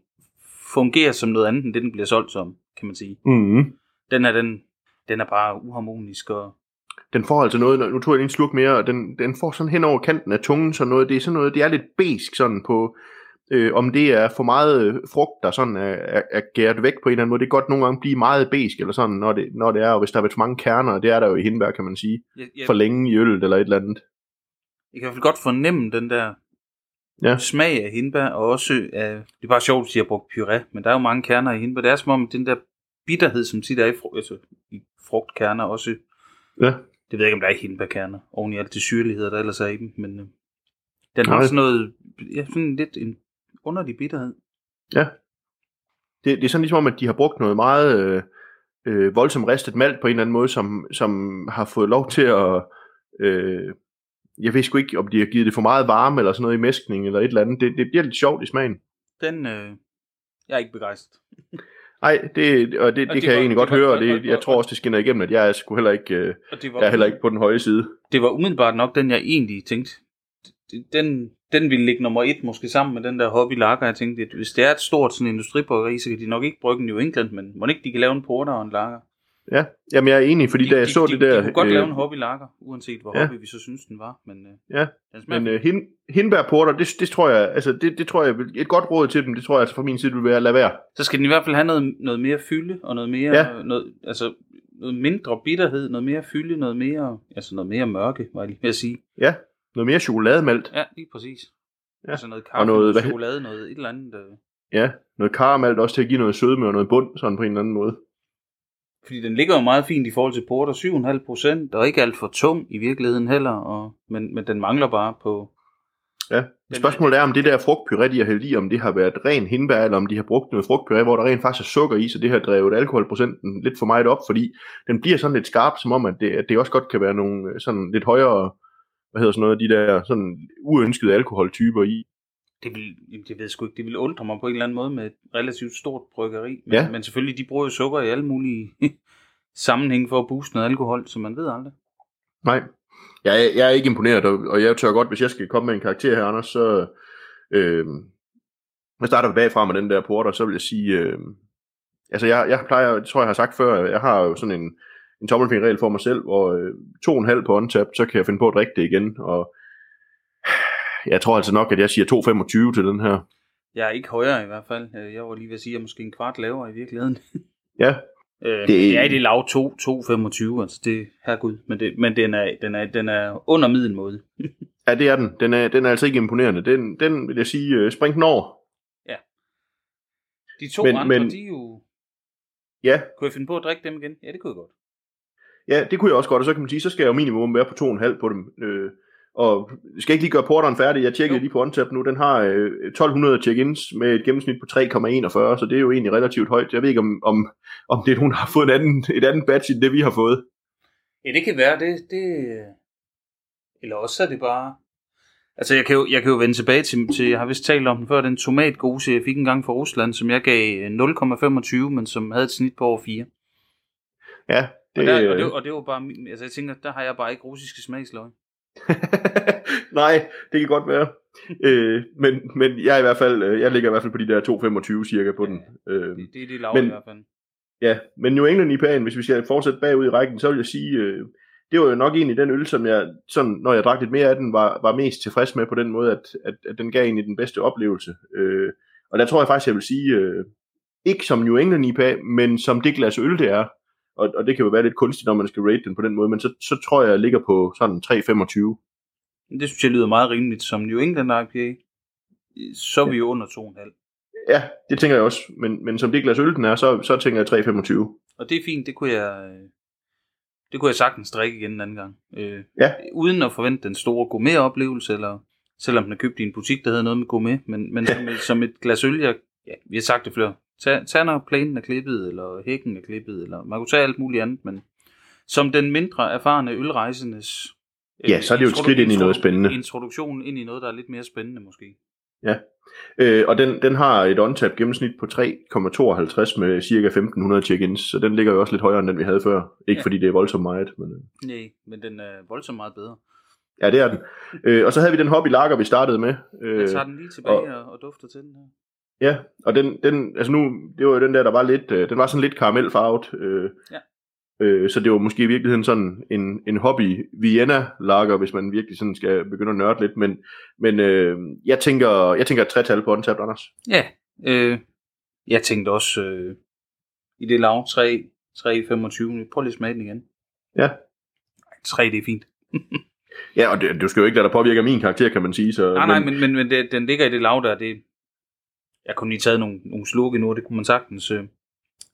fungerer som noget andet, end det, den bliver solgt som, kan man sige. Mm-hmm. Den er, den, den er bare uharmonisk, og Den får altså noget, nu tog jeg lige en sluk mere, og den, den får sådan hen over kanten af tungen, så noget, det er sådan noget, det er lidt besk sådan på, øh, om det er for meget øh, frugt, der sådan er, er, er gæret væk på en eller anden måde. Det kan godt nogle gange blive meget besk, eller sådan, når det, når det er, og hvis der er for mange kerner, det er der jo i hindbær, kan man sige, jeg, jeg, for længe i øllet eller et eller andet. jeg kan i hvert fald godt fornemme den der Ja. smag af hindbær, og også af, det er bare sjovt, at de har brugt puré, men der er jo mange kerner i hindbær. Det er som om den der bitterhed, som tit er i, fru, altså, i frugtkerner, også, Ja. Det ved jeg ikke, om der er hindbærkerner, oven i alt det syrlighed, der ellers er i dem, men øh, den har Nej. sådan noget, ja, sådan lidt en underlig bitterhed. Det, det er sådan ligesom om, at de har brugt noget meget øh, øh, voldsomt ristet malt på en eller anden måde, som, som har fået lov til at... Øh, jeg ved sgu ikke, om de har givet det for meget varme eller sådan noget i mæskning eller et eller andet. Det, det bliver lidt sjovt i smagen. Den, øh, jeg er ikke begejstret. Nej, det, og det, Og det det kan jeg var- egentlig det godt var- høre, og det, jeg tror også, det skinner igennem, at jeg er sgu heller ikke, øh, var, jeg er heller ikke på den høje side. det var umiddelbart nok den, jeg egentlig tænkte, den, den ville ligge nummer et måske sammen med den der hobby lager. Jeg tænkte, at hvis det er et stort sådan industribryggeri, så kan de nok ikke brygge New England, men må ikke de kan lave en porter og en lager. Ja, jamen jeg er enig, fordi de, da jeg de, så de, det der... De kunne godt øh, lave en hobby lager, uanset hvor ja. hobby vi så synes den var, men øh, Ja, Men øh, hin, hindbærporter, det, det tror jeg, altså det, det tror jeg, et godt råd til dem, det tror jeg altså fra min side vil være at lade være. Så skal den i hvert fald have noget, noget mere fylde, og noget mere, Ja. noget, altså noget mindre bitterhed, noget mere fylde, noget mere, altså noget mere mørke, var jeg lige ved at sige. Ja, noget mere chokolademalt. Ja, lige præcis. Ja. Altså noget Og kaffe, noget- noget, hvad- chokolade, noget et eller andet. Øh. Ja, noget karamalt også til at give noget sødme og noget bund, sådan på en eller anden måde. Fordi den ligger jo meget fint i forhold til porter, 7,5 procent, og ikke alt for tung i virkeligheden heller, og, men, men den mangler bare på... Ja. Spørgsmålet er, om det der frugtpuré, de har hældt i, om det har været ren hindbær, eller om de har brugt noget frugtpuré, hvor der rent faktisk er sukker i, så det har drevet alkoholprocenten lidt for meget op, fordi den bliver sådan lidt skarp, som om, at det, at det også godt kan være nogle øh, sådan lidt højere, hvad hedder sådan noget, de der sådan uønskede alkoholtyper i. Det vil, det ved jeg sgu ikke, det vil undre mig på en eller anden måde med et relativt stort bryggeri. Men, Ja. men selvfølgelig, de bruger jo sukker i alle mulige sammenhæng for at booste noget alkohol, så man ved aldrig. Nej, jeg, er- jeg er ikke imponeret, og, jeg tør godt, hvis jeg skal komme med en karakter her, Anders, så øh, jeg starter bagfra med den der porter, så vil jeg sige, øh, altså jeg, jeg plejer, det tror jeg har sagt før, jeg har jo sådan en, en tommelfingerregel for mig selv, hvor øh, to og en halv på on-tap, så kan jeg finde på at drikke det igen, og jeg tror altså nok, at jeg siger 2,25 til den her. Jeg er ikke højere i hvert fald. Øh, Jeg var lige ved at sige, at jeg er måske en kvart lavere i virkeligheden. Ja, Øh, Det- det er lav 2, 2,25, altså det, herregud. Men, det, men den, er, den, er, den er under middelmåde. ja det er den. Den er, den er altså ikke imponerende. Den, den vil jeg sige, øh, spring den over. De to men, andre, men- de er jo... Ja, Kunne jeg finde på at drikke dem igen? Ja, det kunne jeg godt. Ja, det kunne jeg også godt, og så kan man sige, så skal jeg jo minimum være på 2,5 på dem. Øh, og skal jeg ikke lige gøre porteren færdig? Jeg tjekkede Jo. lige på OnTap nu. Den har øh, 1200 check-ins med et gennemsnit på 3,41, så det er jo egentlig relativt højt. Jeg ved ikke, om, om, om det er der har fået en anden, et andet badge end det, vi har fået. Ja, det kan være, det, det... Eller også er det bare... Altså, jeg kan, jo, jeg kan jo vende tilbage til, til, jeg har vist talt om den før, den tomatgose, jeg fik en gang fra Rusland, som jeg gav øh, 0,25, men som havde et snit på over 4. Ja, Det, og, der, og, det, og det var bare, altså jeg tænker, der har jeg bare ikke russiske smagsløg. Nej, det kan godt være. øh, men, men jeg er i hvert fald, øh, jeg ligger i hvert fald på de der 2,25 cirka på den. Øh, Det, det er det lav Men- i hvert fald. ja, men New England IPA'en, hvis vi skal fortsætte bagud i rækken, så vil jeg sige, øh, det var jo nok egentlig den øl, som jeg, sådan, når jeg drak lidt mere af den, var, var mest tilfreds med på den måde, at, at, at den gav egentlig den bedste oplevelse. Øh, og der tror jeg faktisk, jeg vil sige, øh, ikke som New England IPA, men som det glas øl, det er. Og, og det kan jo være lidt kunstigt, når man skal rate den på den måde, men så, så tror jeg, jeg ligger på sådan 3,25. Det synes jeg lyder meget rimeligt. Som New England IPA, så er vi jo under 2,5. Ja, det tænker jeg også. Men, men som det glas øl, den er, så, så tænker jeg 3,25. Og det er fint, det kunne jeg, øh, det kunne jeg sagtens drikke igen en anden gang. Øh, Ja. Uden at forvente den store gourmet-oplevelse, eller selvom den er købt i en butik, der havde noget med gourmet, men, men som, et, som et glas øl, jeg, ja, vi har sagt det før, tag, tag når planen er klippet, eller hækken er klippet, eller man kunne tage alt muligt andet, men som den mindre erfarne ølrejsendes Ja, så er det jo et skridt ind i noget spændende. Introduktion ind i noget, der er lidt mere spændende måske. Øh, og den, den har et on-tap gennemsnit på 3,52 med cirka 1500 check-ins, så den ligger jo også lidt højere end den vi havde før. Ikke Ja. ja. fordi det er voldsomt meget, men øh, Nej, men den er voldsomt meget bedre. ja, det er den. Øh, og så havde vi den hobby lager, vi startede med. Øh, Jeg tager den lige tilbage og, og dufter til den her. Ja, og den, den, altså nu, det var jo den der, der var lidt, øh, den var sådan lidt karamelfarvet. Øh, Ja. Øh, så det var måske i virkeligheden sådan en, en hobby Vienna lager, hvis man virkelig sådan skal begynde at nørde lidt, men, men øh, jeg tænker, jeg tænker et tretal på on-tap, Anders. Ja, øh, jeg tænkte også øh, i det lav 3, 3,25. Prøv lige at smage den igen. Ja. Ej, 3, det er fint. Ja, og det, du skal jo ikke lade dig påvirke af min karakter, kan man sige. Så, Nej, nej, men, men, men det, den ligger i det lav der. Det, jeg kunne lige taget nogle, nogle slukke nu, og det kunne man sagtens øh,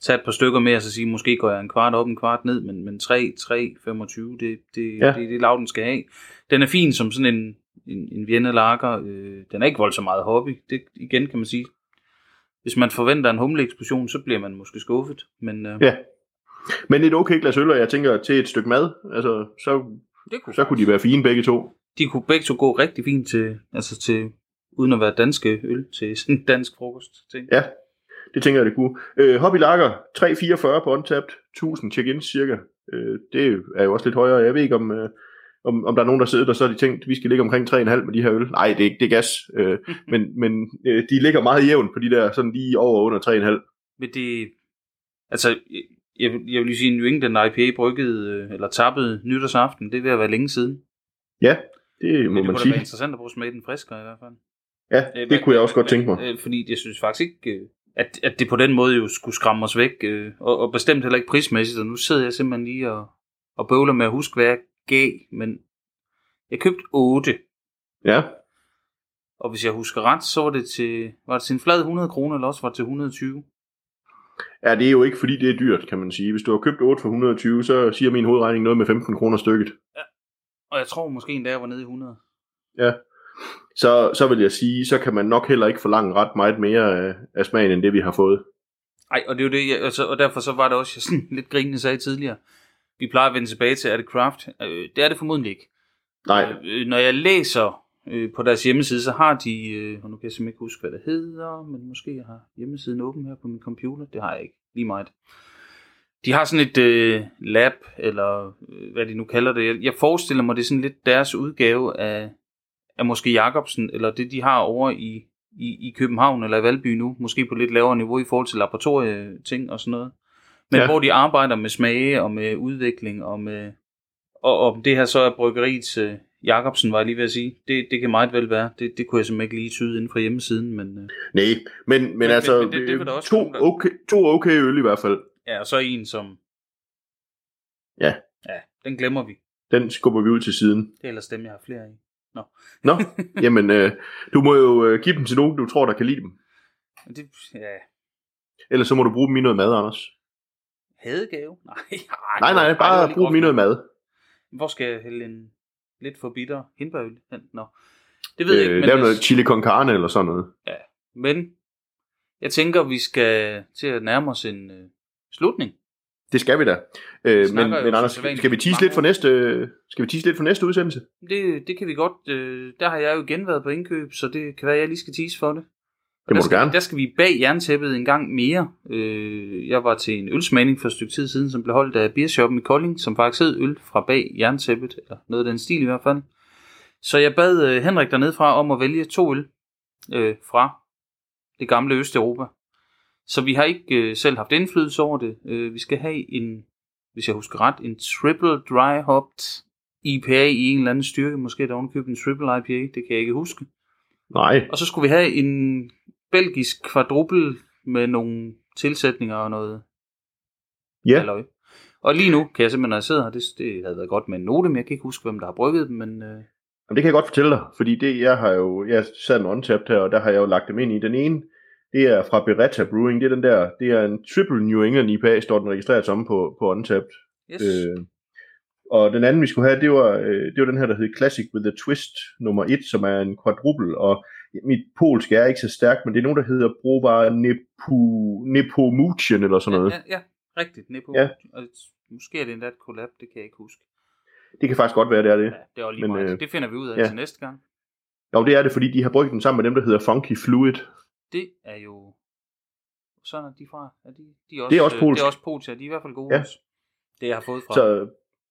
tage et par stykker med, og så sige, måske går jeg en kvart op, en kvart ned, men, men 3, 3, 25, det, det, ja. Det, det er det lav, den skal have. Den er fin som sådan en, en, en Vienna lager. Øh, den er ikke voldsomt meget hobby. Det igen kan man sige. Hvis man forventer en humleeksplosion, så bliver man måske skuffet. Men øh, Ja. Men et okay glas øl, og jeg tænker til et stykke mad, altså, så, det kunne så kunne de være fine begge to. de kunne begge to gå rigtig fint til, altså til, uden at være danske øl, til sådan en dansk frokost ting. Ja, det tænker jeg, det kunne. Øh, hobby lager 3,44 på untapped, 1000 check-ins cirka. Øh, det er jo også lidt højere. Jeg ved ikke, om, øh, om, om der er nogen, der sidder der, så har de tænkt, vi skal ligge omkring 3,5 med de her øl. Nej, det er det er gas. Øh, men men øh, de ligger meget jævnt på de der, sådan lige over og under 3,5. Men det, altså, jeg, vil- jeg vil lige sige, at New England IPA brygget, øh, eller tappet nytårsaften, det er ved at være længe siden. Ja, det må Men det man kunne da sige. være interessant at prøve at smage den friskere i hvert fald. Ja, Øh, det kunne jeg også godt tænke mig. Øh, fordi jeg synes faktisk ikke, øh, at, at det på den måde jo skulle skræmme os væk, øh, og, og bestemt heller ikke prismæssigt, og nu sidder jeg simpelthen lige og, og bøvler med at huske, hvad jeg gav, men jeg købte 8, Ja, og hvis jeg husker ret, så var det til, var det til en flad 100 kroner, eller også var det til 120. Ja, det er jo ikke fordi det er dyrt, kan man sige. Hvis du har købt 8 for 120, så siger min hovedregning noget med 15 kroner stykket. Og jeg tror måske endda, jeg var nede i 100. Ja. Så, så vil jeg sige, så kan man nok heller ikke forlange ret meget mere af, af smagen, end det vi har fået. Ej, og det er jo det, jeg, altså, og derfor så var det også, jeg sådan lidt grinende sagde tidligere. Vi plejer at vende tilbage til, er det craft? Øh, det er det formodentlig ikke. Nej, Øh, når jeg læser øh, på deres hjemmeside, så har de, øh, og nu kan jeg simpelthen ikke huske, hvad det hedder, men måske jeg har hjemmesiden åben her på min computer. Det har jeg ikke, lige meget. De har sådan et øh, lab, eller øh, hvad de nu kalder det. Jeg, jeg forestiller mig, det er sådan lidt deres udgave af, af måske Jacobsen, eller det de har over i, i, i København eller i Valby nu, måske på lidt lavere niveau i forhold til laboratorieting og sådan noget. Men ja. Hvor de arbejder med smage og med udvikling og med og om det her så er bryggeriets øh, Jacobsen, var jeg lige ved at sige. Det, det kan meget vel være. Det, det kunne jeg simpelthen ikke lige tyde inden fra hjemmesiden, men øh, nej. Men, men, men altså, men det- det der også to, nogen, der- okay, to okay øl i hvert fald. ja, og så en som... Ja. Ja, den glemmer vi. Den skubber vi ud til siden. Det er ellers dem, jeg har flere af. Nå, jamen, øh, du må jo øh, give dem til nogen, du tror, der kan lide dem. Det, ja, Ellers så må du bruge dem i noget mad, Anders. hadegave? Nej, ej, Nej, nej, ej, det var bare lige brug dem i noget mad. Hvor skal jeg hælde en lidt for bitter hindbærøl hen? Nå, det ved jeg Øh, ikke. lav Men, noget chili con carne eller sådan noget. men jeg tænker, vi skal til at nærme os en øh, slutning. Det skal vi da. Øh, men, men Anders, skal vi tease lidt for næste, skal vi tease lidt for næste udsendelse? Det, det kan vi godt. Øh, der har jeg jo igen været på indkøb, så det kan være, at jeg lige skal tease for det. Og Det må der du skal, gerne. Der skal vi bag jerntæppet en gang mere. Øh, jeg var til en ølsmagning for et stykke tid siden, som blev holdt af Beershoppen i Kolding, som faktisk hed øl fra bag jerntæppet, eller noget af den stil i hvert fald. Så jeg bad øh, Henrik dernede fra om at vælge to øl øh, fra det gamle Østeuropa. Så vi har ikke øh, selv haft indflydelse over det. Øh, vi skal have en, hvis jeg husker ret, en triple dry hopped IPA i en eller anden styrke. Måske der ovenkøbet en triple IPA, det kan jeg ikke huske. Nej, Og så skulle vi have en belgisk kvadruppel med nogle tilsætninger og noget ja, halløj. Og lige nu kan jeg simpelthen, når jeg sidder her, det, det havde været godt med en note, men jeg kan ikke huske, hvem der har brygget dem, men øh, Jamen, det kan jeg godt fortælle dig, fordi det, jeg har jo, jeg sad med untapped her, og der har jeg jo lagt dem ind i. Den ene, det er fra Beretta Brewing, det er den der, det er en triple New England IPA, står den registreret som på, på untapped. yes. Øh, og den anden, vi skulle have, det var, øh, det var den her, der hed Classic with a Twist nummer 1, som er en quadruple, og mit polsk er ikke så stærkt, men det er nogen, der hedder Brugbar Nepo, Nepomucien eller sådan noget. Ja, ja, ja, rigtigt. Nepo. Ja. Og måske er det endda et collab, det kan jeg ikke huske. Det kan faktisk godt være, det er det. Ja, det er lige Men, meget. øh, det finder vi ud af ja. til næste gang. Jo, det er det, fordi de har brugt den sammen med dem, der hedder Funky Fluid. Det er jo... Sådan er de fra. Er de, de er også, Det er også polsk. Det er også polsk, ja. De er i hvert fald gode Ja. Det jeg har fået fra. Så,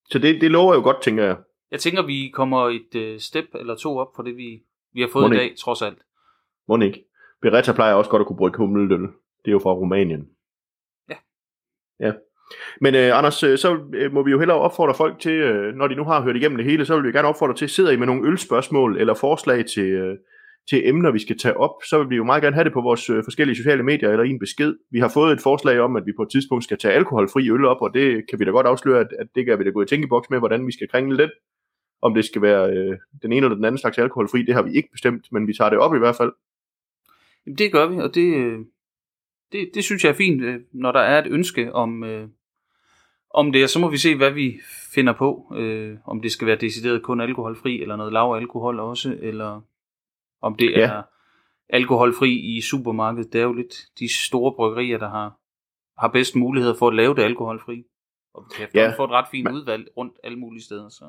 så det, det lover jo godt, tænker jeg. Jeg tænker, vi kommer et øh, step eller to op for det, vi, vi har fået Må i dag, trods alt. Må ikke. Beretta plejer også godt at kunne brygge humleøl. Det er jo fra Rumænien. Ja. Ja. Men øh, Anders, øh, så øh, må vi jo hellere opfordre folk til, øh, når de nu har hørt igennem det hele, så vil vi gerne opfordre til, sidder I med nogle ølspørgsmål eller forslag til, øh, til emner, vi skal tage op, så vil vi jo meget gerne have det på vores øh, forskellige sociale medier eller i en besked. Vi har fået et forslag om, at vi på et tidspunkt skal tage alkoholfri øl op, og det kan vi da godt afsløre, at, at det kan vi da gå i tænkeboks med, hvordan vi skal kringle den. Om det skal være øh, den ene eller den anden slags alkoholfri, det har vi ikke bestemt, men vi tager det op i hvert fald. Jamen, det gør vi, og det, øh, det, det synes jeg er fint, øh, når der er et ønske om, øh, om det, og så må vi se, hvad vi finder på. Øh, om det skal være decideret kun alkoholfri, eller noget lav alkohol også, eller om det Ja. er alkoholfri i supermarkedet. Det er jo lidt de store bryggerier, der har, har bedst muligheder for at lave det alkoholfri. Og vi kan Ja. få et ret fint Man- udvalg rundt alle mulige steder. Så.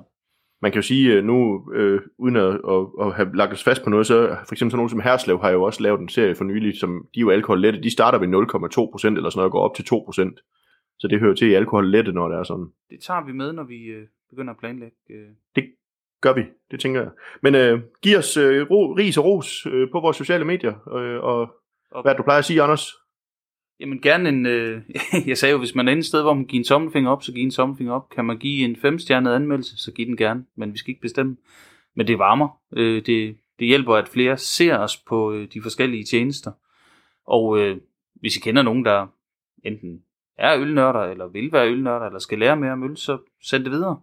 man kan jo sige øh, nu, øh, uden at, at, at have lagt os fast på noget, så for eksempel sådan nogen som Herslev har jo også lavet en serie for nylig, som de er jo alkohollette, de starter ved 0,2 procent eller sådan noget, og går op til 2 procent. Så det hører til i alkohollette, når det er sådan. Det tager vi med, når vi øh, begynder at planlægge. Øh. Det gør vi, det tænker jeg. Men øh, giv os øh, ro, ris og ros øh, på vores sociale medier, øh, og Og, hvad du plejer at sige, Anders? Jamen gerne en, øh, jeg sagde jo, hvis man er et sted, hvor man giver en tommelfinger op, så giv en tommelfinger op. Kan man give en femstjernet anmeldelse, så giv den gerne, men vi skal ikke bestemme. Men det varmer. Øh, det, det hjælper, at flere ser os på øh, de forskellige tjenester. Og øh, hvis I kender nogen, der enten er ølnørder, eller vil være ølnørder, eller skal lære mere om øl, så send det videre.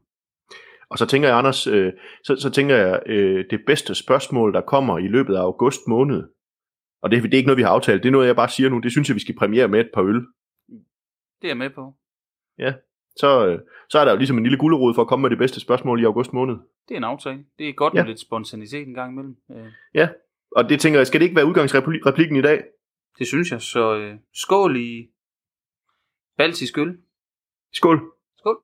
Og så tænker jeg, Anders, øh, så, så tænker jeg, øh, det bedste spørgsmål, der kommer i løbet af august måned, og det, det er ikke noget, vi har aftalt, det er noget, jeg bare siger nu, det synes jeg, vi skal premiere med et par øl. Det er jeg med på. Så, øh, så er der jo ligesom en lille gulerod for at komme med det bedste spørgsmål i august måned. Det er en aftale. Det er godt Ja. med lidt spontanitet en gang imellem. Øh, Og det tænker jeg, skal det ikke være udgangsreplikken i dag? det synes jeg. Så øh, skål i baltisk øl. Skål!